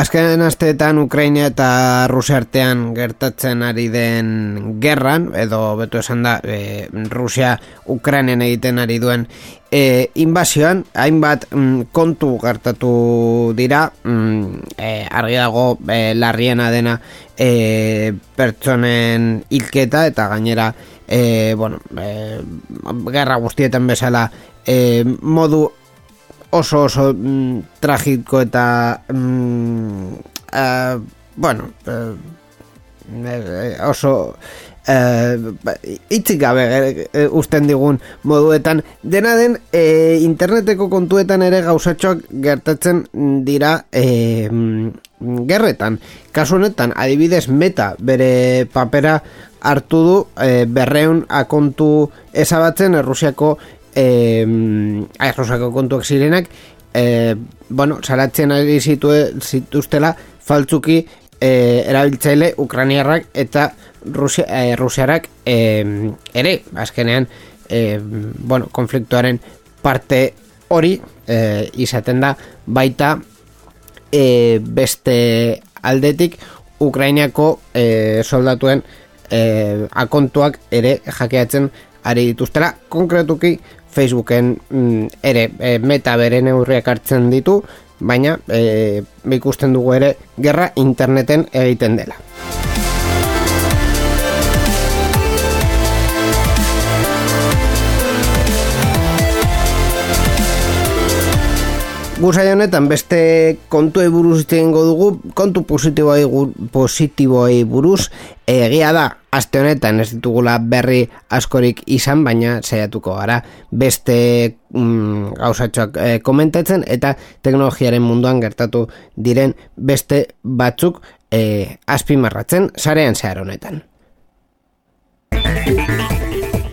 Azken asteetan Ukraina eta Rusia artean gertatzen ari den gerran, edo betu esan da, e, Rusia Ukrainen egiten ari duen e, inbazioan, hainbat mm, kontu gertatu dira, mm, e, argi dago e, larriena dena e, pertsonen hilketa eta gainera e, bueno, e, gerra guztietan bezala e, modu oso oso mm, tragiko eta mm, uh, bueno uh, oso uh, itzik gabe uh, usten digun moduetan. Dena den interneteko kontuetan ere gauzatxoak gertatzen dira gerretan. Kasu honetan adibidez meta bere papera hartu du uh, berreun akontu ezabatzen Errusiako eh, aerosako kontuak zirenak eh, bueno, salatzen ari zitue, zituztela faltzuki eh, erabiltzaile ukraniarrak eta Rusia, eh, rusiarak eh, ere, azkenean eh, bueno, konfliktuaren parte hori eh, izaten da baita eh, beste aldetik Ukrainiako eh, soldatuen eh, akontuak ere jakeatzen ari dituztela, konkretuki Facebooken mm, ere e, meta bere neurriak hartzen ditu, baina e, ikusten dugu ere gerra interneten egiten dela. Guzai honetan beste kontu buruz egingo dugu, kontu positiboei, positiboei buruz, egia da, aste honetan ez ditugula berri askorik izan, baina saiatuko gara beste mm, gauzatxoak e, komentatzen, eta teknologiaren munduan gertatu diren beste batzuk e, azpimarratzen, sarean zehar honetan.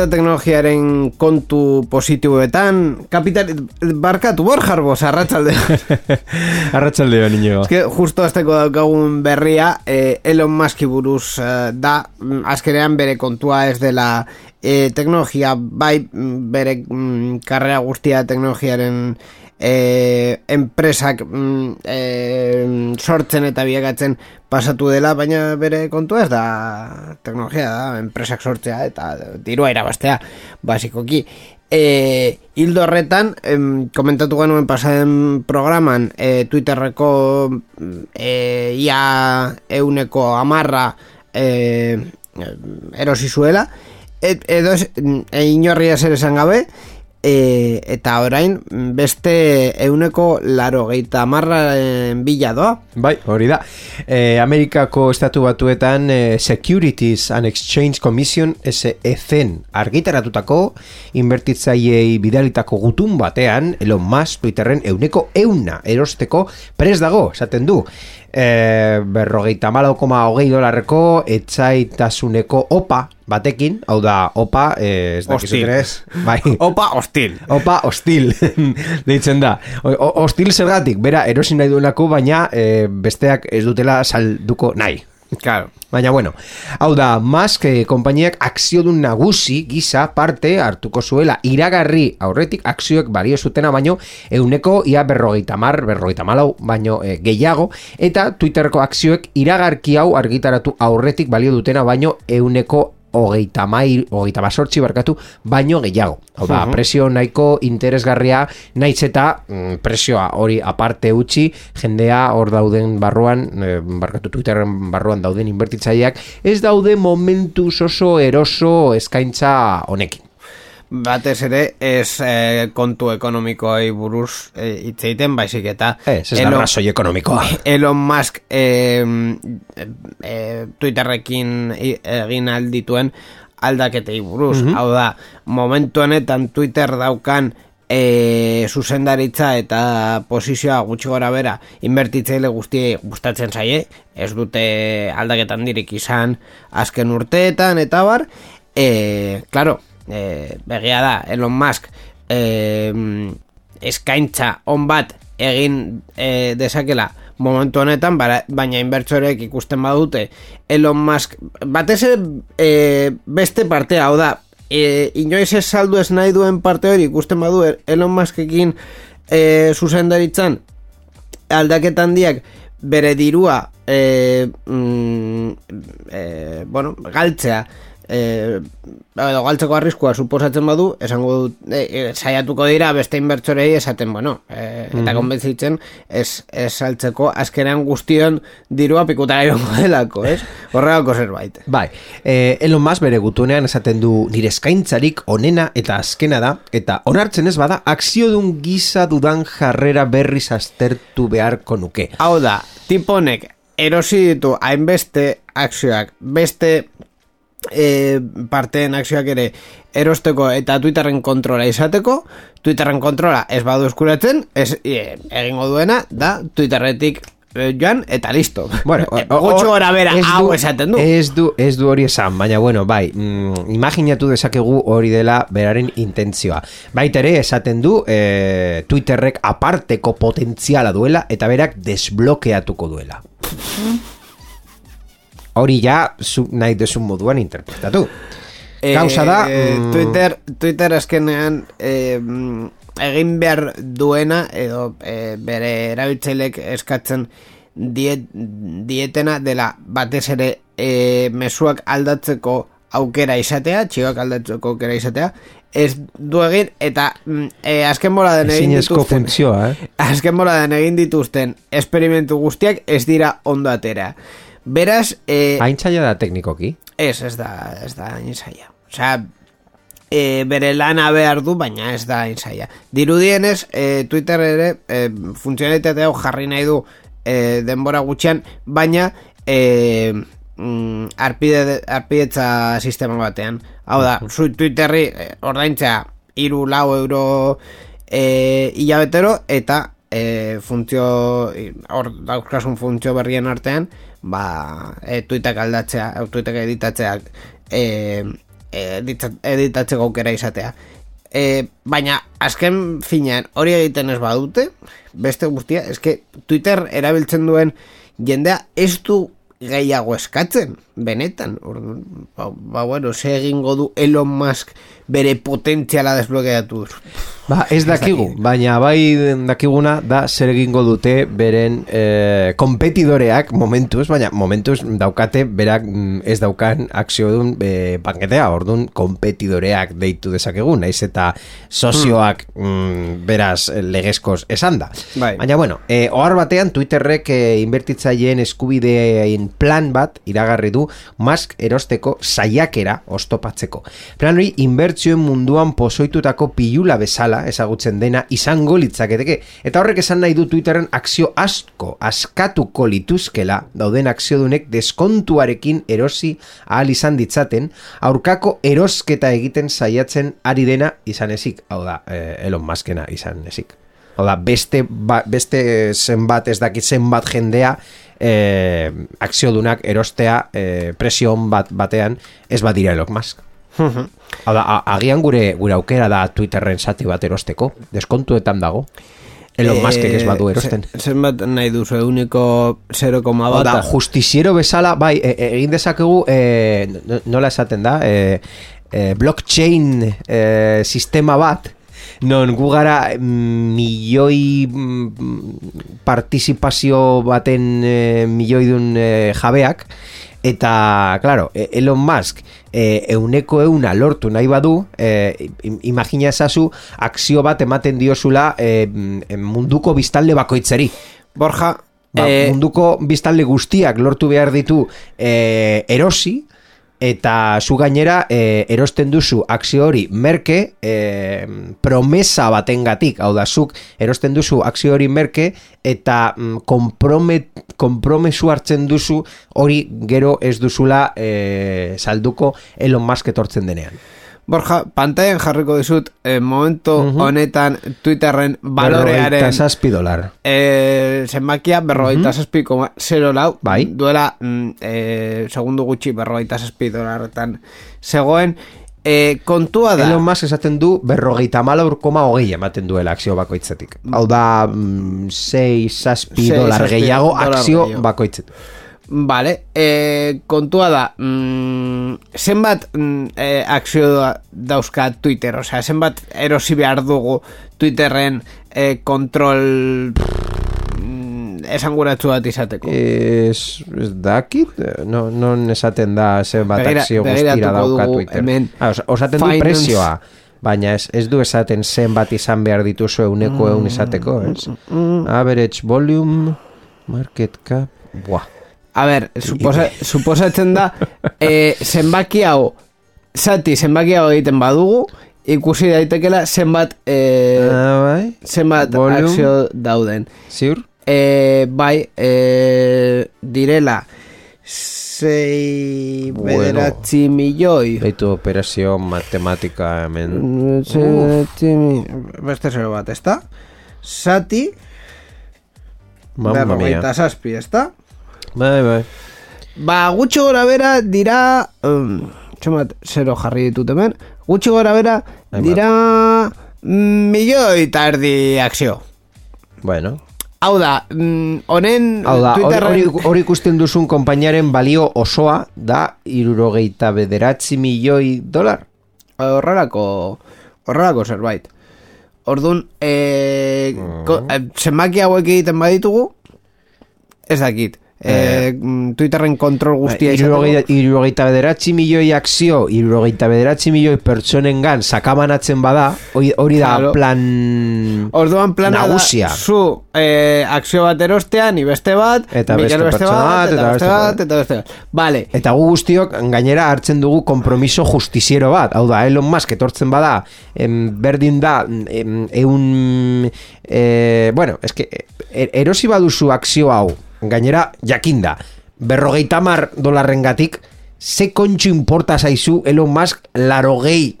Eta teknologiaren kontu positiboetan kapital barkatu bor jarbo arratsalde arratsalde niño eske justo azteko daukagun berria eh, Elon Musk buruz eh, da mm, azkenean bere kontua ez dela eh, teknologia bai mm, bere mm, karrera guztia teknologiaren e, enpresak mm, e, sortzen eta biagatzen pasatu dela, baina bere kontu ez da teknologia da, enpresak sortzea eta dirua irabastea, basikoki. E, hildo horretan, em, komentatu genuen pasaden programan, e, Twitterreko e, ia euneko amarra e, erosi zuela, et, edo ez, e, inorria zer esan gabe, e, eta orain beste euneko laro geita marra bila doa. Bai, hori da. E, Amerikako estatu batuetan e, Securities and Exchange Commission SECen argitaratutako inbertitzaiei bidalitako gutun batean Elon Musk Twitterren euneko euna erosteko pres dago, esaten du e, berrogeita malo koma hogei dolarreko etzaitasuneko opa batekin, hau da opa e, ez hostil. bai. opa hostil opa hostil deitzen da o, hostil zergatik, bera erosin nahi duenako baina e, besteak ez dutela salduko nahi Claro. Baina bueno, hau da, Musk eh, konpainiak akziodun nagusi gisa parte hartuko zuela iragarri aurretik akzioek balio zutena baino euneko ia berrogeita mar, berrogeita malau baino eh, gehiago eta Twitterko akzioek iragarki hau argitaratu aurretik balio dutena baino euneko hogeita mai, hogeita basortzi barkatu, baino gehiago. Hau da, presio nahiko interesgarria naiz eta mm, presioa hori aparte utzi, jendea hor dauden barruan, e, barkatu Twitterren barruan dauden inbertitzaileak, ez daude momentu oso eroso eskaintza honekin. Batez ere ez eh, kontu ekonomikoei buruz eh, hitz egiten baizik eta Ez, ez da Elon- razoi ekonomikoa. Elon Musk eh, eh, Twitterrekin egin aldituen aldaketei buruz. Hau da, momentu honetan Twitter daukan e, zuzendaritza eta posizioa gutxi gora bera inbertitzeile guztiei gustatzen zaie, ez dute aldaketan dirik izan azken urteetan eta bar, e, claro, e, begia da, Elon Musk e, eskaintza on bat egin e, dezakela momentu honetan, baina inbertsorek ikusten badute. Elon Musk, batez e, beste partea, hau da, e, inoiz ez saldu ez nahi duen parte hori ikusten badu Elon Muskekin e, zuzendaritzan aldaketan diak bere dirua e, mm, e, bueno, galtzea e, edo galtzeko arriskua suposatzen badu esango dut e, e, saiatuko dira beste inbertsorei esaten bueno e, eta konbentzitzen ez, ez saltzeko azkenean guztion dirua pikutara joango delako ez? horregako zerbait Bai, eh, Elon Musk bere gutunean esaten du nire eskaintzarik onena eta azkena da, eta onartzen ez bada, akziodun gisa dudan jarrera berriz aztertu beharko nuke. Hau da, tipo honek erosi ditu hainbeste akzioak, beste e, parteen akzioak ere erosteko eta Twitterren kontrola izateko, Twitterren kontrola ez badu eskuratzen, ez, e, egingo duena da Twitterretik e, joan eta listo. Bueno, e, gutxo gora bera ez hau esaten du. Ez du, ez du hori esan, baina bueno, bai, mm, imaginatu dezakegu hori dela beraren intentzioa. Baita ere esaten du e, Twitterrek aparteko potentziala duela eta berak desblokeatuko duela. Hori ja zu, nahi duzun moduan interpretatu. Gauza da... Mm, Twitter, Twitter azkenean eh, mm, egin behar duena edo eh, bere erabiltzailek eskatzen diet, dietena dela batez ere eh, mezuak aldatzeko aukera izatea, txioak aldatzeko aukera izatea, ez du egin eta eh, azken bola den egin dituzten funtzioa, eh? azken bola den egin dituzten esperimentu guztiak ez dira ondo atera. Beraz, eh, Haintzaila da teknikoki. Ez, ez da, ez da hain zaila. Osea, e, bere lana behar du, baina ez da hain zaila. Dirudienez, e, Twitter ere e, funtzionalitate hau jarri nahi du e, denbora gutxian, baina e, mm, arpide, arpidetza sistema batean. Hau da, zu Twitterri e, ordaintzea iru lau euro e, hilabetero eta e, funtzio hor dauzkasun funtzio berrien artean ba, e, tuitak aldatzea tuitak editatzeak e, edita- editatzeko aukera izatea. E, baina azken finean hori egiten ez badute beste guztia, eske Twitter erabiltzen duen jendea ez du gehiago eskatzen, benetan. Orduan, ba, ba bueno, ze egingo du Elon Musk bere potentziala desblokeatu Ba, ez dakigu, baina bai dakiguna da zer egingo dute beren e, kompetidoreak momentuz, baina momentuz daukate berak mm, ez daukan akziodun e, banketea, orduan kompetidoreak deitu dezakegu, naiz eta sozioak mm, beraz legezkoz esan da. Bai. Baina bueno, e, ohar batean Twitterrek e, inbertitzaileen eskubidein plan bat iragarri du Musk erosteko saiakera ostopatzeko. Plan hori inbertsioen munduan pozoitutako pilula bezala ezagutzen dena izango litzaketeke. Eta horrek esan nahi du Twitterren akzio asko askatuko lituzkela dauden akziodunek deskontuarekin erosi ahal izan ditzaten aurkako erosketa egiten saiatzen ari dena izan ezik. Hau da eh, Elon Muskena izan ezik. Hau da beste, ba, beste zenbat ez dakit zenbat jendea eh, akziodunak erostea eh, presion bat batean ez badira Elon Musk Hau da, agian gure gure aukera da Twitterren zati bat erosteko, deskontuetan dago. Elon Eh, Muskek ez badu erosten. Ze- Zenbat nahi duzu, euniko 0,1 Hau da, bat. justiziero bezala, bai, e, e- egin dezakegu, e, no- nola esaten da, e, e, blockchain e, sistema bat, non gu gara mm, milioi mm, participazio baten e, milioi dun e, jabeak, eta, claro, e- Elon Musk e, euneko euna lortu nahi badu, e, im- imagina ezazu, akzio bat ematen diozula e, munduko biztalde bakoitzeri. Borja, Ba, eh, munduko biztanle guztiak lortu behar ditu eh, erosi eta zu gainera e, erosten duzu akzio hori merke e, promesa batengatik, hau da, zuk erosten duzu akzio hori merke eta mm, kompromesu hartzen duzu hori gero ez duzula e, salduko Elon Musk etortzen denean. Borja, pantailan jarriko dizut, eh, momentu Mhm. honetan Twitterren balorearen Berrogeita zazpi dolar. eh, zenbakia berrogeita zazpi koma zero lau, Bai. duela mm, eh, segundu gutxi berrogeita zazpi dolarretan zegoen, eh, kontua da, Elon Musk esaten du berrogeita malaur koma hogei ematen duela akzio bakoitzetik. Hau da, mm, sei Sei, dolar gehiago akzio bakoitzetik. Vale, eh, kontua da, mm, zenbat mm, eh, akzio da- dauzka Twitter, osea, zenbat erosi behar dugu Twitterren eh, kontrol mm, esanguratsu bat izateko. Ez, ez dakit, no, non esaten da zenbat Begira- akzio guztira dauka Twitter. hemen Ah, os- osaten du finance- presioa, baina ez, ez du esaten zenbat izan behar dituzu euneko eun izateko, ez? Average volume, market cap, buah. A ber, suposa, suposatzen da, eh, zenbaki hau, zati zenbaki hau egiten badugu, ikusi daitekela zenbat, Ah, bai, zenbat volume. akzio dauden. ziur? E, bai, e, direla sei Bueno. bederatzi milioi Beitu operazio matematika hemen. Mi- beste zero bat, ezta? Sati Mamma mia. berrogeita zazpi, ezta? Bai, bai. Ba, gutxi gora bera dira um, txomat, zero jarri ditut hemen gutxi gora bera Hainbat. dira mm, milioi eta erdi akzio Bueno, Hau da, mm, honen Hau da, hori- Twitterren hori ikusten duzun konpainaren balio osoa da irurogeita bederatzi milioi dolar. horrelako horrelako zerbait. Orduan, e, ko, e, zenbaki hauek egiten baditugu, ez dakit. E, Twitterren kontrol guztia Irurogeita, izateko. irurogeita bederatzi milioi akzio, irurogeita bederatzi milioi pertsonengan sakamanatzen bada, hori, da Claro. plan Orduan plana nagusia. da, zu e, akzio bat erostea, ni beste bat, Eta beste pertsona bat, eta beste beste bat, bat. eta beste bat. Vale, Eta gu guztiok gainera hartzen dugu kompromiso justiziero bat. Hau da, Elon Musk etortzen bada, em, berdin da, em, eun... E, bueno, eske, e, erosi baduzu akzio hau, gainera jakinda, berrogeita mar dolarren gatik, ze kontxu importa zaizu Elon Musk laro gehi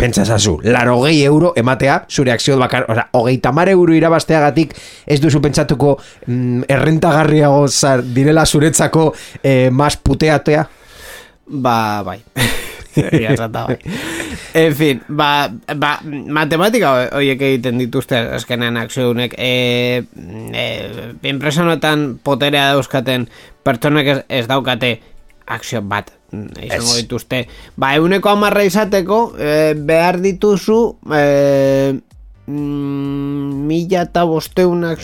pentsa zazu, laro gehi euro ematea, zure akzio bakar, oza, hogeita mar euro irabazteagatik ez duzu pentsatuko mm, errentagarriago zar, direla zuretzako eh, mas puteatea? ba, bai. Egia bai. En fin, ba, ba, matematika horiek egiten dituzte azkenean akziodunek. E, e, impresionetan poterea dauzkaten pertsonek ez, ez daukate akzio bat izango Ez. dituzte. Ba, euneko amarra izateko e, behar dituzu e, mm, mila eta bosteunak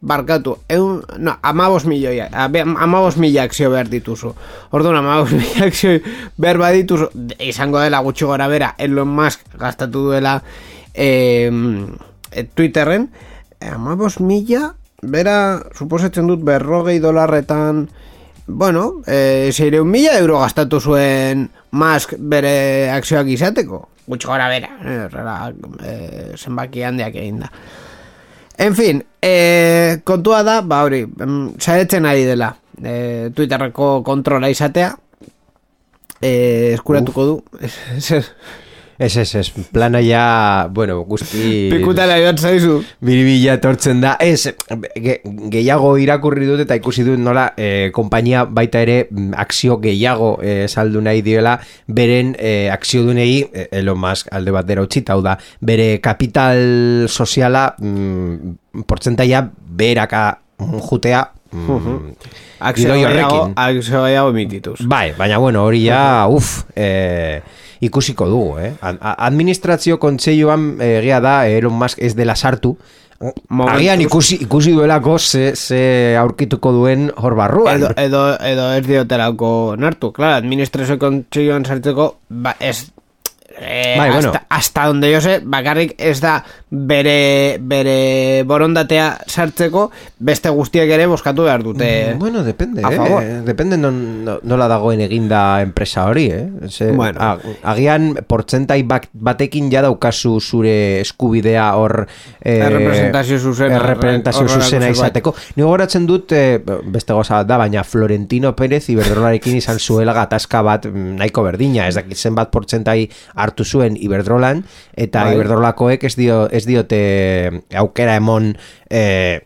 barkatu, eun, no, amabos milioi, amabos mila akzio behar dituzu. Orduan, amabos mila akzio behar badituzu, izango dela gutxi gora bera, Elon Musk gastatu duela eh, Twitterren, eh, amabos mila, bera, suposatzen dut berrogei dolarretan, bueno, eh, zeireun mila euro gastatu zuen Musk bere akzioak izateko. Gutxi gora bera, eh, eh, zenbaki handiak egin da. En fin, eh, kontua da, ba hori, em, saiatzen ari dela eh, Twitterreko kontrola izatea. Eh, eskuratuko du Ez, ez, ez, plana ja, bueno, guzti... Pikutara joan zaizu. Biribila etortzen da. Ez, ge, gehiago irakurri dut eta ikusi dut nola e, Kompainia baita ere mm, akzio gehiago e, saldu nahi diola. Beren e, akzio dunei e, Elon Musk alde bat dera utzita Hau da, bere kapital soziala mm, Portzentaia beraka jutea mm, gehiago, horrekin. akzio gehiago emitituz. Bai, baina bueno, hori ja, uf, e, ikusiko dugu, eh? Administrazio kontseiluan eh, egia da Elon Musk ez dela sartu. Agian ikusi, ikusi duelako ze, ze aurkituko duen hor barruan. edo, edo, edo ez diotelako nartu Claro, administrazio kontseioan sartzeko ba, ez Eh, Bai, hasta, bueno. hasta donde yo sé, bakarrik ez da bere, bere borondatea sartzeko, beste guztiek ere boskatu behar dute. Mm, Bueno, depende, a eh? favor. Depende non, no- nola dagoen eginda enpresa hori, eh? Ze, Bueno. agian portzentai batekin ja daukazu zure eskubidea hor... Eh, Errepresentazio zuzena, errepresentazio horrelako zuzena zerbait. izateko. Ni gogoratzen dut, eh, beste goza da, baina Florentino Pérez Iberdrolarekin izan zuela gatazka bat mm, nahiko berdina, ez dakit zenbat portzentai hartu zuen Iberdrolan, eta Bai. Iberdrolakoek ez, dio, ez diote aukera emon... Eh,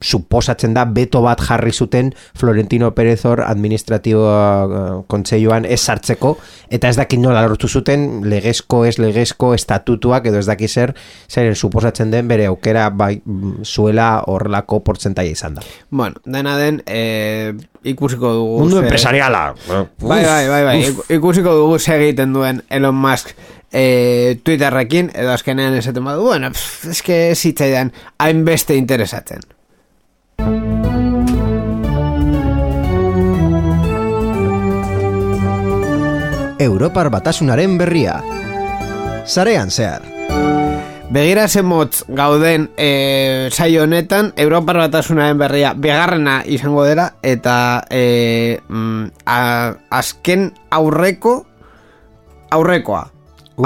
suposatzen da beto bat jarri zuten Florentino Pérez hor administratibo uh, kontseiluan ez sartzeko eta ez dakit nola lortu zuten legezko ez legezko estatutuak edo ez daki zer zeren suposatzen den bere aukera bai mm, zuela horrelako portzentaia izan da. Bueno, dena den, e, ikusiko dugu. Mundu empresariala. Bai, bai, bai, bai. Iku- Ikusiko dugu ze egiten duen Elon Musk e, Twitterrekin, edo azkenean esaten badu, bueno, pff, eske zitzaidan hainbeste interesatzen. Europar batasunaren berria. Zarean zehar. Begira ze motz gauden e, saio honetan, Europar Batasunaren berria bigarrena izango dela, eta e, mm, a, azken aurreko aurrekoa.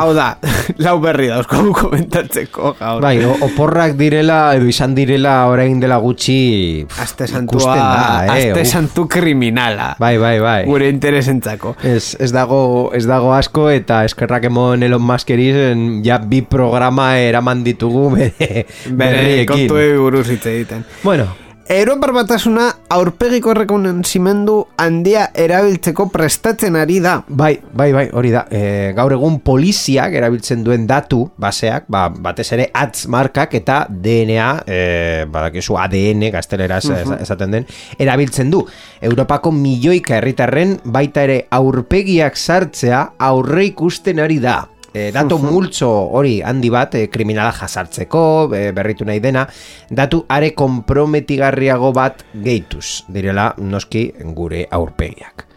Hau da, lau berri dauzko komentatzeko gaur. Bai, oporrak direla edo izan direla orain dela gutxi Aste santua, da, eh? aste santu kriminala. Bai, bai, bai. Gure interesentzako. Ez, ez dago ez dago asko eta eskerrak emon Elon Muskeri zen, ja bi programa eraman ditugu bere Bere berriekin. kontuei buruz hitz egiten. Bueno, Europar batasuna aurpegiko rekonozimendu handia erabiltzeko prestatzen ari da. bai, bai, bai, hori da. E, gaur egun poliziak erabiltzen duen datu baseak, ba, batez ere atz markak eta DNA, e, badakizu ADN gazteleraz uh esaten den, erabiltzen du. Europako milioika herritarren baita ere aurpegiak sartzea aurre ikusten ari da. E, datu multzo hori handi bat e, kriminala jasartzeko, e, berritu nahi dena, datu are komprometigarriago bat gehituz, direla noski gure aurpegiak.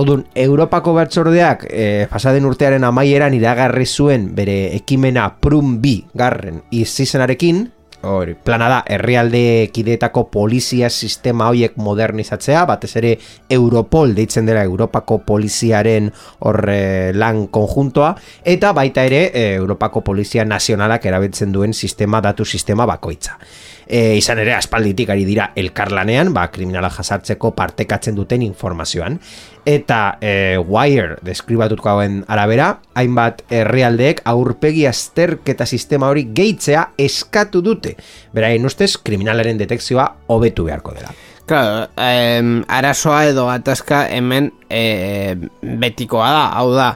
Odun, Europako batzordeak e, pasaden urtearen amaieran iragarri zuen bere ekimena Prum B garren izizenarekin, hori, plana da herrialde kideetako polizia sistema hoiek modernizatzea, batez ere Europol deitzen dela Europako poliziaren horre lan konjuntoa, eta baita ere e, Europako polizia nazionalak erabiltzen duen sistema datu sistema bakoitza. E, izan ere aspalditik ari dira elkarlanean, ba, kriminala jasartzeko partekatzen duten informazioan. Eta e, Wire deskribatuko hauen arabera, hainbat herrialdeek aurpegi azterketa sistema hori gehitzea eskatu dute. Beraien ustez, kriminalaren detekzioa hobetu beharko dela. Claro, em, arazoa edo gatazka hemen eh, betikoa da, hau da,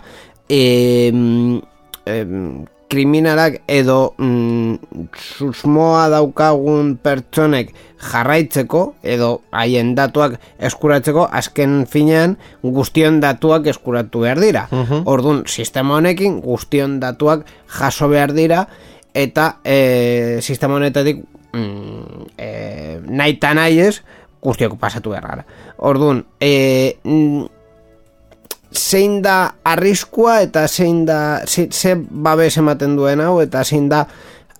em, em, kriminalak edo mm, susmoa daukagun pertsonek jarraitzeko edo haien datuak eskuratzeko azken finean guztion datuak eskuratu behar dira. Orduan, sistema honekin guztion datuak jaso behar dira eta e, sistema honetatik mm, e, nahi eta nahi ez guztiok pasatu behar gara. Orduan, e, mm, zein da arriskua eta zein da ze, ze babes ematen duen hau eta zein da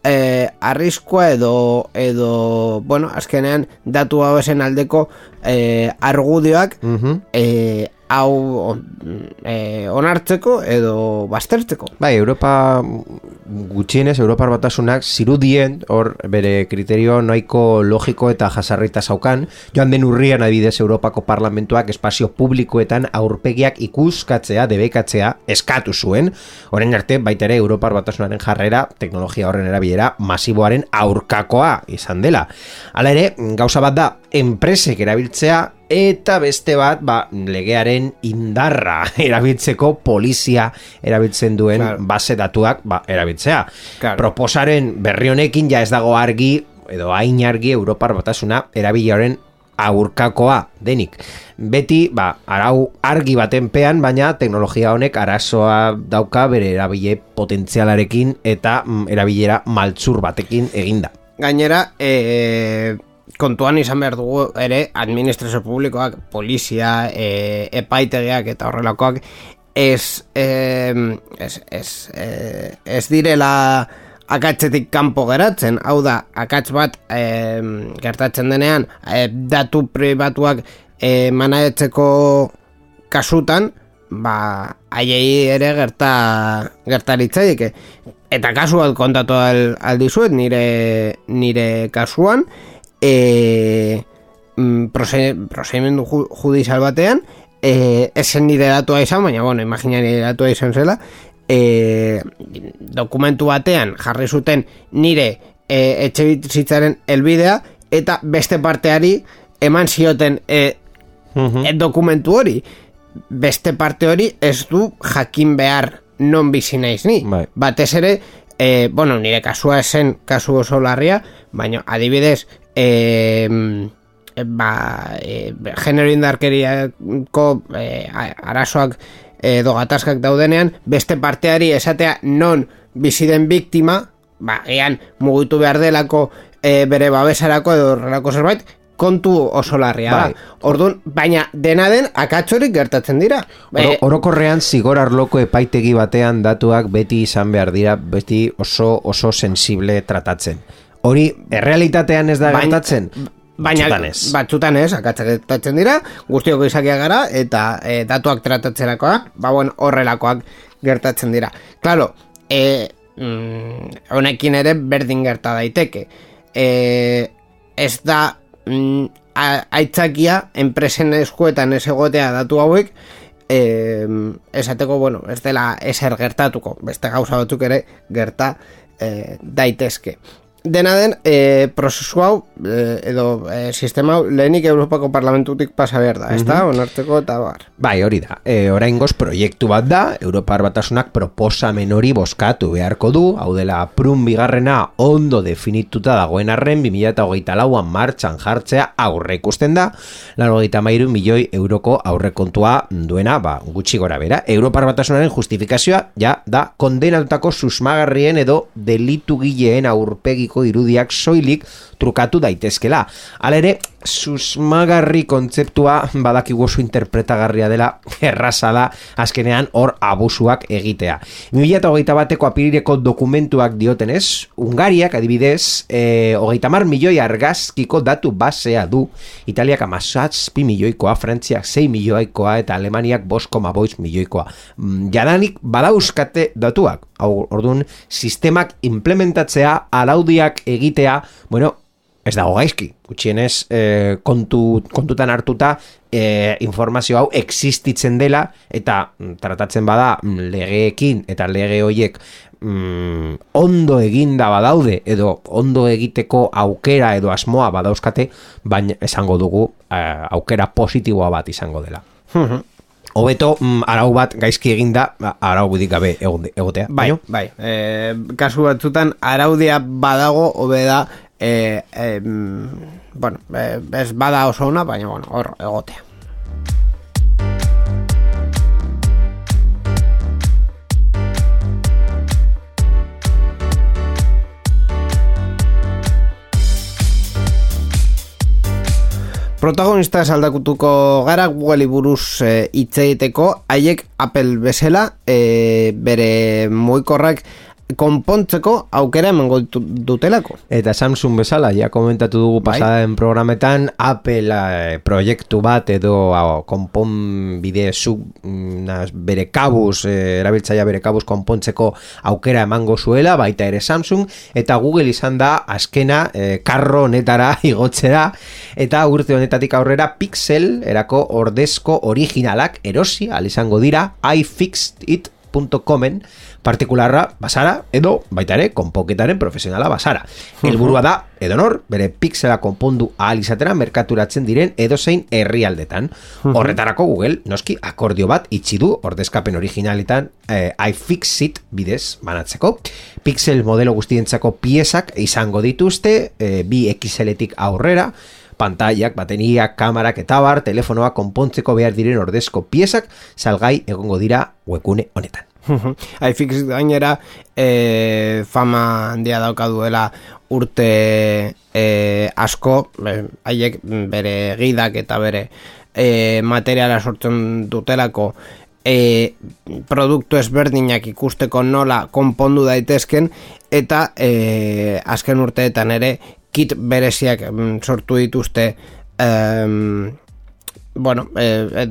eh, arriskua edo edo bueno, azkenean datu babesen aldeko eh, argudioak eh, hau eh, onartzeko edo baztertzeko. Bai, Europa gutxienez Europar batasunak zirudien hor bere kriterio nahiko logiko eta jasarrita zaukan, joan den urrian adibidez Europako Parlamentuak espazio publikoetan aurpegiak ikuskatzea, debekatzea eskatu zuen, orain arte baita ere Europar batasunaren jarrera teknologia horren erabilera masiboaren aurkakoa izan dela. Hala ere, gauza bat da enpresek erabiltzea eta beste bat ba, legearen indarra erabiltzeko polizia erabiltzen duen Claro. base datuak ba, erabiltzea. Claro. Proposaren berri honekin ja ez dago argi edo hain argi Europar batasuna erabilearen aurkakoa denik. Beti, ba, arau argi baten pean, baina teknologia honek arazoa dauka bere erabile potentzialarekin eta mm, erabilera maltzur batekin eginda. Gainera, e, kontuan izan behar dugu ere administrazio publikoak, polizia, e, epaitegiak eta horrelakoak ez, e, ez, ez, e, ez direla akatzetik kanpo geratzen, hau da, akatz bat e, gertatzen denean, e, datu pribatuak e, manaetzeko kasutan, ba, aiei ere gerta gertaritzaik. Eta kasu bat kontatu al, aldizuet, nire, nire kasuan, e, mm, prozedimendu judizal batean, e, esen nire datua izan, baina, bueno, imagina nire datua izan zela, e, dokumentu batean jarri zuten nire e, etxe bizitzaren elbidea, eta beste parteari eman zioten e, e, dokumentu hori. Beste parte hori ez du jakin behar non bizi naiz ni. Bai. Batez ere, e, bueno, nire kasua esen kasu oso larria, baina adibidez, e, ba, e, genero indarkeriako e, arazoak edo gatazkak daudenean, beste parteari esatea non bizi den biktima, ba, ean mugitu behar delako e, bere babesarako edo horrelako zerbait, kontu oso larria bai. Orduan, baina dena den akatzorik gertatzen dira. Oro, orokorrean zigor arloko epaitegi batean datuak beti izan behar dira, beti oso oso sensible tratatzen. Hori, errealitatean ez da gertatzen? Baina, batzutan ez, akatzak dira, guztioko izakia gara, eta e, datuak tratatzerakoak, ba, bueno, horrelakoak gertatzen dira. Claro, e, mm, honekin ere berdin gerta daiteke. E, ez da mm, aitzakia enpresen eskuetan ez egotea datu hauek, e, esateko, bueno, ez dela eser gertatuko, beste gauza batzuk ere gerta e, daitezke. Dena den, e, prozesu hau, e, edo e, sistema lehenik Europako Parlamentutik pasa behar da, ez da, mm onarteko eta bar. Bai, hori da, e, orain proiektu bat da, Europar batasunak proposamen hori boskatu beharko du, hau dela prun bigarrena ondo definituta dagoen arren, 2008 lauan martxan jartzea aurre ikusten da, laro mairu milioi euroko aurrekontua duena, ba, gutxi gora bera, Europar batasunaren justifikazioa, ja, da, kondenatutako susmagarrien edo delitu gileen aurpegi irudiak soilik trukatu daitezkela. Alere, susmagarri kontzeptua badakigu oso interpretagarria dela erraza da azkenean hor abusuak egitea. 2008 bateko apirireko dokumentuak diotenez, Ungariak adibidez, e, hogeita mar milioi argazkiko datu basea du, Italiak amazatz pi milioikoa, Frantziak 6 milioikoa eta Alemaniak bosko maboiz milioikoa. Mm, jadanik badauskate datuak, hau orduan, sistemak implementatzea, alaudiak egitea, bueno, ez dago gaizki, gutxienez e, kontu, kontutan hartuta e, informazio hau existitzen dela eta mm, tratatzen bada mm, legeekin eta lege horiek mm, ondo eginda badaude edo ondo egiteko aukera edo asmoa badauzkate, baina esango dugu e, aukera positiboa bat izango dela. Hobeto mm, arau bat gaizki eginda, ba, arau budik gabe egotea. Bai, bai. E, kasu batzutan araudia badago hobe da e, e, bueno, e, ez bada oso una, baina bueno, hor egotea. Protagonista saldakutuko gara Google buruz e, itzeiteko haiek Apple bezala e, bere moikorrak konpontzeko aukera emango dutelako. Eta Samsung bezala, ja komentatu dugu bai. pasaden programetan, Apple eh, proiektu bat edo ah, konpon bide zu mm, bere kabuz, eh, erabiltzaia bere kabuz konpontzeko aukera emango zuela, baita ere Samsung, eta Google izan da azkena eh, karro honetara igotzera, eta urte honetatik aurrera Pixel erako ordezko originalak erosi, izango dira, iFixedit.comen, partikularra basara edo baita ere konpoketaren profesionala basara. Helburua da edonor bere pixela konpondu ahal izatera merkaturatzen diren edozein herrialdetan. Horretarako Google noski akordio bat itxi du ordezkapen originaletan eh, iFixit bidez banatzeko. Pixel modelo guztientzako piezak izango dituzte eh, bi XL-etik aurrera pantaiak, bateria, kamarak eta bar, telefonoa konpontzeko behar diren ordezko piezak salgai egongo dira webgune honetan. iFix gainera e, fama handia dauka duela urte e, asko haiek bere gidak eta bere e, materiala sortzen dutelako e, produktu ezberdinak ikusteko nola konpondu daitezken eta e, azken urteetan ere kit bereziak mm, sortu dituzte em, bueno e, e,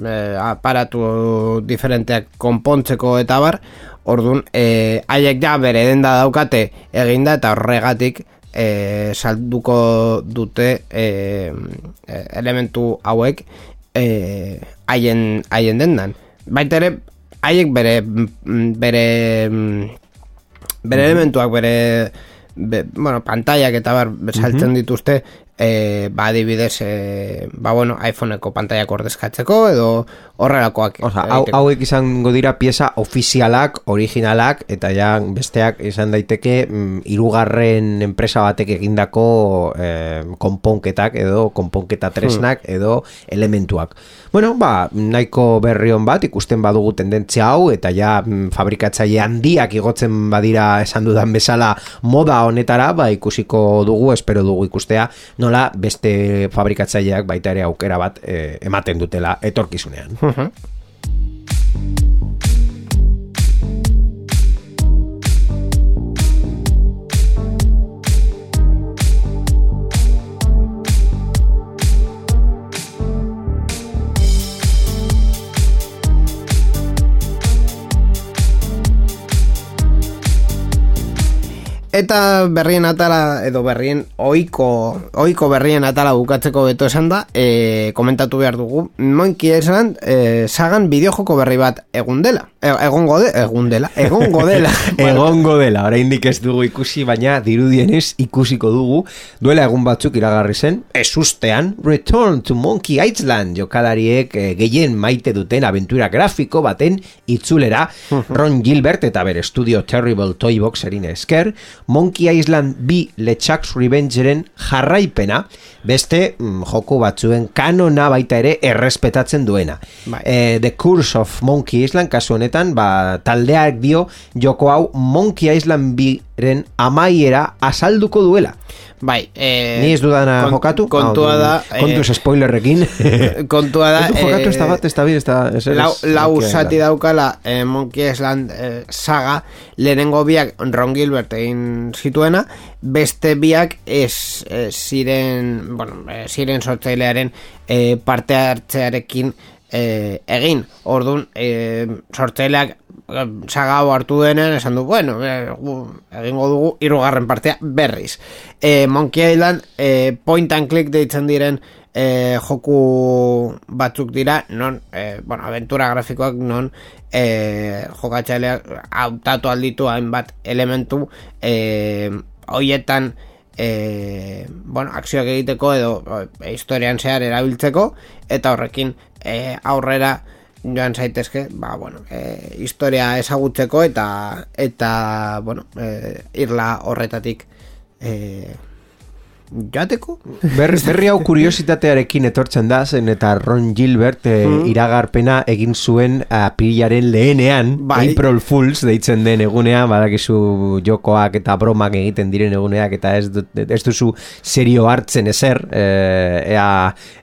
e, aparatu diferenteak konpontzeko eta bar Orduan, e, haiek ja bere denda daukate eginda eta horregatik e, salduko dute e, elementu hauek e, haien, haien dendan. Baita ere, haiek bere bere bere elementuak bere be, bueno, pantaiak eta bar saltzen dituzte e, ba adibidez e, ba bueno, iPhoneeko pantaiak ordezkatzeko edo horrelakoak Osa, hau, hauek izango dira pieza ofizialak, originalak eta ja besteak izan daiteke mm, irugarren enpresa batek egindako e, konponketak edo konponketa tresnak hmm. edo elementuak Bueno, ba, nahiko berrion bat ikusten badugu tendentzia hau eta ja mm, fabrikatzaile handiak igotzen badira esan dudan bezala moda honetara, ba ikusiko dugu, espero dugu ikustea, nola beste fabrikatzaileak baita ere aukera bat eh, ematen dutela etorkizunean. Eta berrien atala, edo berrien oiko, oiko berrien atala bukatzeko beto esan da, e, komentatu behar dugu, moinki esan, e, sagan bideojoko berri bat egun dela. E, egon gode, egun dela, egon godela. egon godela, orain ez dugu ikusi, baina dirudienez ikusiko dugu, duela egun batzuk iragarri zen, ez ustean, Return to Monkey Island, jokalariek e, gehien maite duten aventura grafiko baten itzulera, Ron Gilbert eta bere estudio Terrible Toybox erine esker, Monkey Island B Lechak's Revengeren jarraipena, beste mm, joko batzuen kanona baita ere errespetatzen duena. Bai. Eh, The Curse of Monkey Island kasu honetan, ba, taldeak dio joko hau Monkey Island B-ren amaiera asalduko duela. Bai, eh, Ni ez dudana kont, jokatu? Kontua da Kontuz eh, spoilerrekin. Kontua da Ez jokatu ez da bat, ez da ez da Lau, lau zati daukala eh, Monkey Island eh, saga. Lehenengo biak Ron Gilbert egin zituena. Beste biak ez eh, ziren Bueno, eh, ziren sortzailearen eh, Parte hartzearekin eh, egin. Orduan eh, sortzaileak saga hartu denen esan du, bueno, egingo dugu irugarren partea berriz. E, Monkey Island e, point and click deitzen diren e, joku batzuk dira, non, e, bueno, aventura grafikoak non e, jokatzaileak hautatu alditu hainbat elementu e, hoietan e, bueno, akzioak egiteko edo e, historian zehar erabiltzeko eta horrekin e, aurrera joan zaitezke, ba, bueno, e, historia ezagutzeko eta eta, bueno, e, irla horretatik e, joateko? Berri, berri hau kuriositatearekin etortzen da, zen eta Ron Gilbert e, iragarpena egin zuen apilaren lehenean, bai. April Fools deitzen den egunean, badakizu jokoak eta bromak egiten diren eguneak, eta ez, ez duzu serio hartzen ezer, e, ea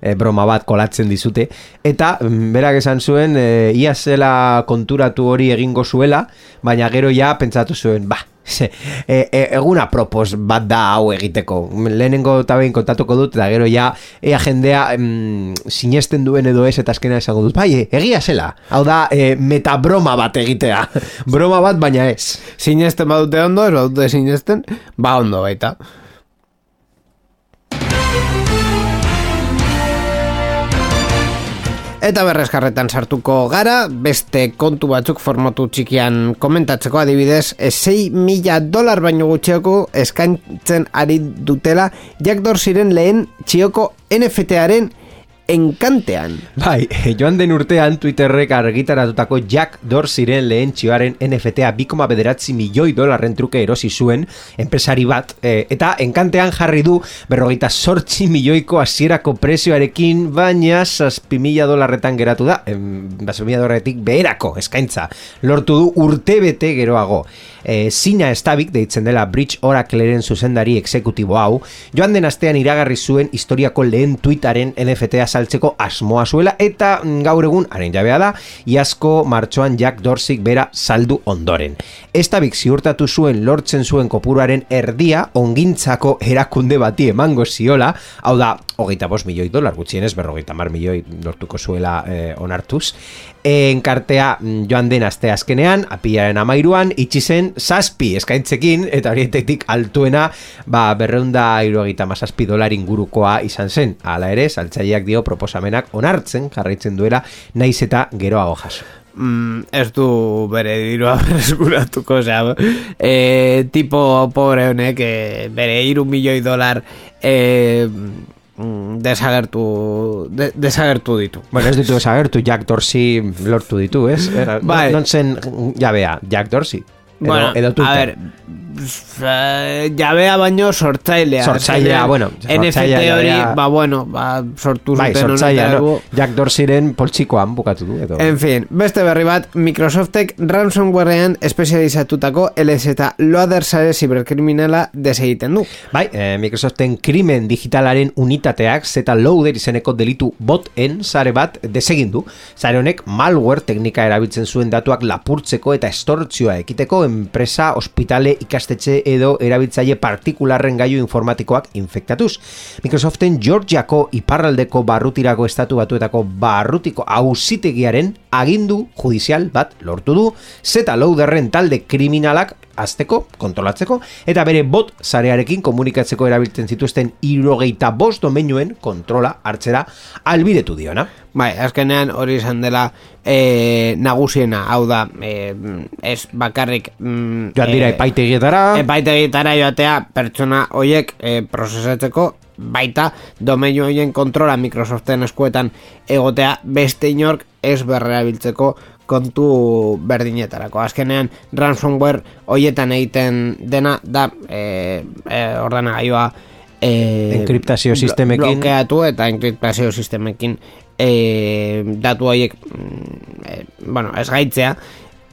e, broma bat kolatzen dizute, eta mm, berak esan zuen, e, ia zela konturatu hori egingo zuela, baina gero ja pentsatu zuen, ba, e, e, eguna propos bat da hau egiteko. Lehenengo eta behin kontatuko dut eta gero ja ea jendea em, sinesten duen edo ez eta azkena esango dut. Bai, egia zela. Hau da e, metabroma bat egitea. Broma bat baina ez. Sinesten badute ondo, ez badute sinesten ba ondo baita Eta berrezkarretan sartuko gara, beste kontu batzuk formatu txikian komentatzeko. Adibidez, 6 mila dolar baino gutxioko eskaintzen ari dutela Jack Dorsiren lehen txioko NFT-aren enkantean. Bai, joan den urtean Twitterrek argitaratutako Jack Dorseyren lehen txioaren NFT-a 2,9 milioi dolarren truke erosi zuen enpresari bat, e, eta enkantean jarri du berrogeita sortzi milioiko hasierako prezioarekin, baina mila dolarretan geratu da, zazpi mila dolarretik beherako eskaintza, lortu du urte bete geroago e, Sina Estabik deitzen dela Bridge Oracleren zuzendari exekutibo hau, joan den astean iragarri zuen historiako lehen tuitaren NFT-a saltzeko asmoa zuela eta mm, gaur egun haren jabea da iazko martxoan Jack Dorsey bera saldu ondoren. Estabik ziurtatu zuen lortzen zuen kopuruaren erdia ongintzako erakunde bati emango ziola, hau da, hogeita bos milioi dolar, gutxienez berrogeita mar milioi lortuko zuela eh, onartuz. Enkartea mm, joan den aste azkenean, apiaren amairuan, itxi zen zazpi eskaintzekin, eta horietetik altuena, ba, berreunda iruagita mazazpi dolar ingurukoa izan zen. Hala ere, saltzaileak dio proposamenak onartzen jarraitzen duela, naiz eta geroago jaso. mm, ez du bere dirua berreskuratuko, osea, e, tipo pobre honek e, bere iru milioi dolar e, desagertu de, desagertu ditu. Bueno, ez ditu desagertu, Jack Dorsey lortu ditu, ez? Era, Bai. Non zen, jabea, Jack Dorsey. Edo, bueno, edo a Twitter. ver, eh, jabea baino sortzailea. Sortzailea, bueno, NFT sortzailea hori, jabea- ba, bueno, ba, sortu Bai, zuten sortzaia, no? Jack Dorseyren poltsikoan bukatu du, edo. En fin, beste berri bat, Microsoftek ransomwarean espezializatutako eta loader sare ziberkriminala desegiten du. Bai, eh, Microsoften krimen digitalaren unitateak zeta loader izeneko delitu boten sare bat desegin du. Sare honek malware teknika erabiltzen zuen datuak lapurtzeko eta estortzioa ekiteko enpresa, ospitale, ikastetxe edo erabiltzaile partikularren gailu informatikoak infektatuz. Microsoften Georgiako iparraldeko barrutirako estatu batuetako barrutiko auzitegiaren agindu judizial bat lortu du, zeta loaderren talde kriminalak azteko, kontrolatzeko, eta bere bot zarearekin komunikatzeko erabiltzen zituzten irogeita bost domenioen kontrola hartzera albidetu diona. Bai, azkenean hori izan dela e, nagusiena, hau da, e, ez bakarrik... Mm, Joan dira eh, epaitegietara, epaitegitara joatea pertsona hoiek e, prozesatzeko baita domeinu hoien kontrola Microsoften eskuetan egotea beste inork ez berrerabiltzeko kontu berdinetarako. Azkenean ransomware hoietan egiten dena da e, e, ordenagailua e, Enkriptazio sistemekin. blokeatu eta enkriptazio sistemekin e, datu horiek mm, e, bueno, ez gaitzea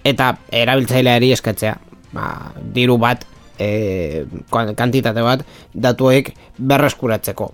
eta erabiltzaileari eskatzea ba, diru bat e, kantitate bat datuek berreskuratzeko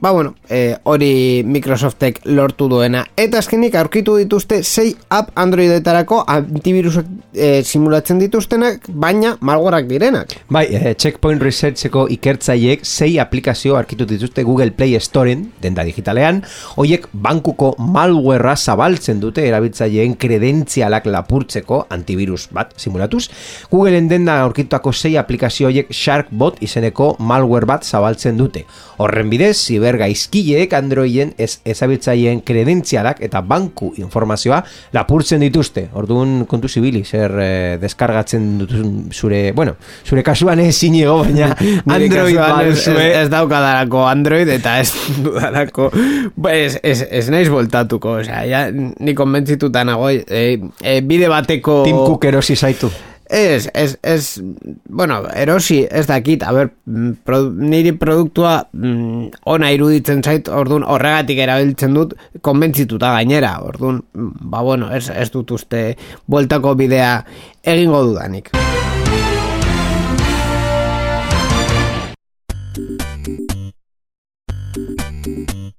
Ba bueno, e, hori Microsoftek lortu duena Eta azkenik aurkitu dituzte sei app Androidetarako antivirusek e, simulatzen dituztenak Baina malgorak direnak Bai, eh, Checkpoint Researcheko ikertzaileek sei aplikazio arkitu dituzte Google Play Storen, denda digitalean, hoiek bankuko malwarea zabaltzen dute erabiltzaileen kredentzialak lapurtzeko antivirus bat simulatuz. Googleen denda aurkitutako sei aplikazio hoiek Sharkbot izeneko malware bat zabaltzen dute. Horren bidez, zibergaizkileek Androiden ez ezabiltzaileen kredentzialak eta banku informazioa lapurtzen dituzte. Orduan kontu zibili, zer eh, deskargatzen dutuzun zure, bueno, zure kasuan ez zinego, baina Android kasuan ez, ez, ez daukadarako Android eta ez dudalako ba, ez, ez, ez naiz voltatuko osea, ja, ni konbentzituta nago e, e, bide bateko Tim Cook erosi zaitu. Ez, ez, ez, bueno, erosi, ez dakit, a ber, mm, produ, niri produktua mm, ona iruditzen zait, orduan horregatik erabiltzen dut, konbentzituta gainera, orduan, mm, ba bueno, ez, ez dut uste bueltako bidea egingo dudanik.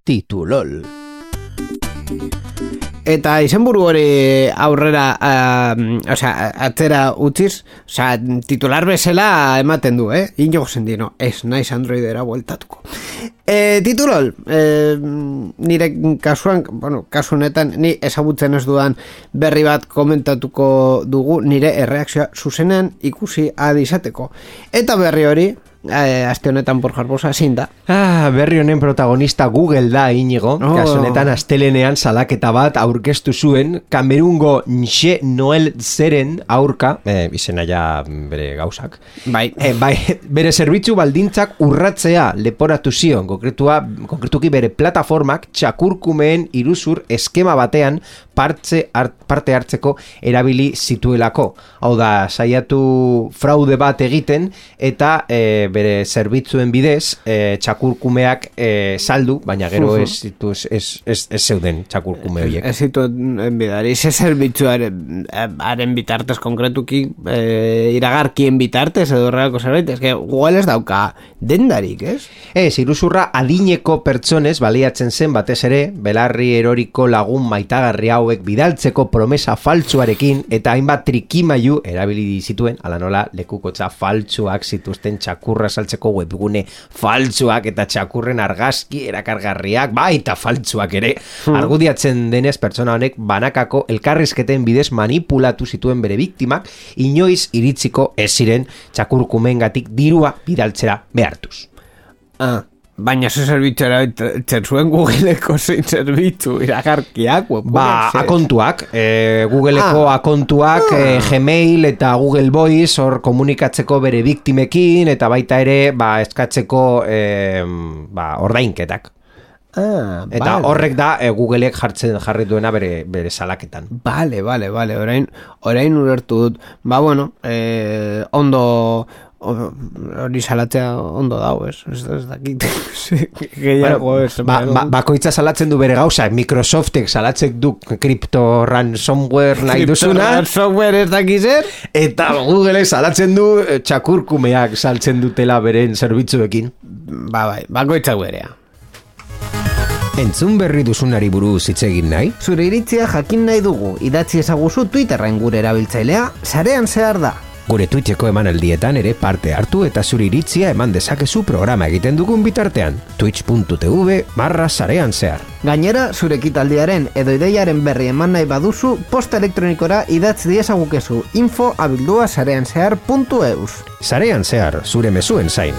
Titulol. Eta izenburu hori aurrera, uh, osea, atzera utziz, osea, titular bezala ematen du, eh? Inigo sendino, ez naiz androidera bueltatuko. E, titulol, e, nire kasuan, bueno, kasu honetan, ni ezagutzen ez dudan berri bat komentatuko dugu nire erreakzioa zuzenean ikusi adizateko. Eta berri hori, e, aste honetan por jarbosa, zein da. Ah, berri honen protagonista Google da inigo, Oh. kasu honetan astelenean salaketa bat aurkeztu zuen Kamerungo Nxe Noel Zeren aurka, eh, izena ja bere gauzak, Bai, E, bai, bere zerbitzu baldintzak urratzea leporatu zion, konkretua, konkretuki bere plataformak txakurkumeen iruzur eskema batean partze, art, parte hartzeko erabili zituelako. Hau da, saiatu fraude bat egiten eta e, bere zerbitzuen bidez e, txakurkumeak e, saldu, baina gero ez, zitu, ez, ez, ez, ez zeuden txakurkume horiek. Ez zitu enbidari, ze zerbitzuaren haren bitartez konkretuki e, iragarkien bitartez edo horrelako zerbait, ez que Google ez dauka dendarik, ez? Ez, iruzurra adineko pertsonez baliatzen zen batez ere, belarri eroriko lagun maitagarri hauek bidaltzeko promesa faltsuarekin eta hainbat trikimailu erabili zituen, ala nola lekukotza faltsuak zituzten txakurra saltzeko webgune faltsuak eta txakurren argazki erakargarriak, baita faltsuak ere, argudiatzen denez pertsona honek banakako elkarrizketen bidez manipulatu zituen bere biktimak, inoiz iritziko ez ziren txakurkumengatik dirua bidaltzera behartuz. Ah, baina ze zerbitzu erabiltzen zuen Googleeko zein zerbitzu iragarkiak, Ba, ze- akontuak, e, Googleeko Ah. akontuak, e, Gmail eta Google Voice hor komunikatzeko bere biktimekin eta baita ere ba, eskatzeko e, ba, ordainketak. Ah, Eta vale. horrek da e, Googleek jartzen jarri duena bere, bere salaketan. Vale, vale, vale, orain, orain ulertu dut. Ba, bueno, eh, ondo, hori salatzea ondo dau, ez? Ez, ez dakit. Gehiago, ez. ba, ba, bakoitza salatzen du bere gauza, Microsoftek salatzen du crypto ransomware nahi duzuna, Software ez dakiz zer? eta Googleek salatzen du e, txakurkumeak saltzen dutela beren zerbitzuekin. Ba, bai, bakoitza guerea. Entzun berri duzunari buruz hitz egin nahi? Zure iritzia jakin nahi dugu, idatzi ezaguzu Twitterren gure erabiltzailea, sarean zehar da. Gure Twitcheko emanaldietan ere parte hartu eta zure iritzia eman dezakezu programa egiten dugun bitartean. twitch.tv barra sarean zehar. Gainera, zure ekitaldiaren edo ideiaren berri eman nahi baduzu, posta elektronikora idatz diezagukezu info abildua sarean zehar.eus. Sarean zehar, zure mezuen zain.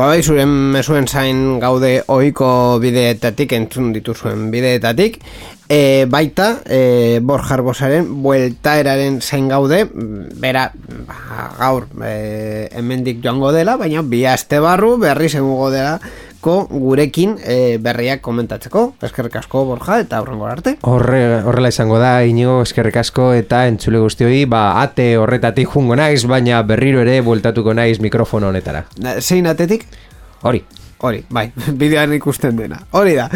Ba bai, zure mezuen zain gaude ohiko bideetatik, entzun dituzuen bideetatik. E, baita, e, Borjar Bosaren bueltaeraren zain gaude, bera, ba, gaur, e, hemendik joango dela, baina bi aste barru berri zengugo dela, ko gurekin e, berriak komentatzeko. Eskerrik asko Borja eta aurrengo arte. Horre, horrela izango da, inigo eskerrik asko eta entzule guztioi, ba, ate horretatik jungo naiz, baina berriro ere bueltatuko naiz mikrofono honetara. Zein atetik? Hori. Hori, bai, bideoan ikusten dena. Hori da.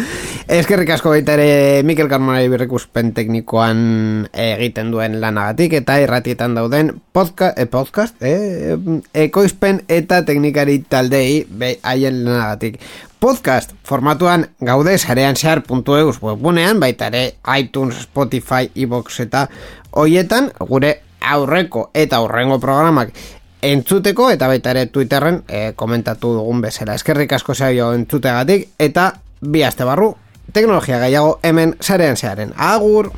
Eskerrik asko baita ere Mikel Carmonari berrikuspen teknikoan egiten duen lanagatik eta irratietan dauden eh, podcast, eh, ekoizpen eta teknikari taldei haien lanagatik. Podcast formatuan gaude sarean zehar.eus webgunean, baita ere iTunes, Spotify, iVoox eta hoietan gure aurreko eta aurrengo programak entzuteko eta baita ere Twitterren e, komentatu dugun bezala. Eskerrik asko zaio entzutegatik eta bi aste barru teknologia gehiago hemen sarean zearen. Agur!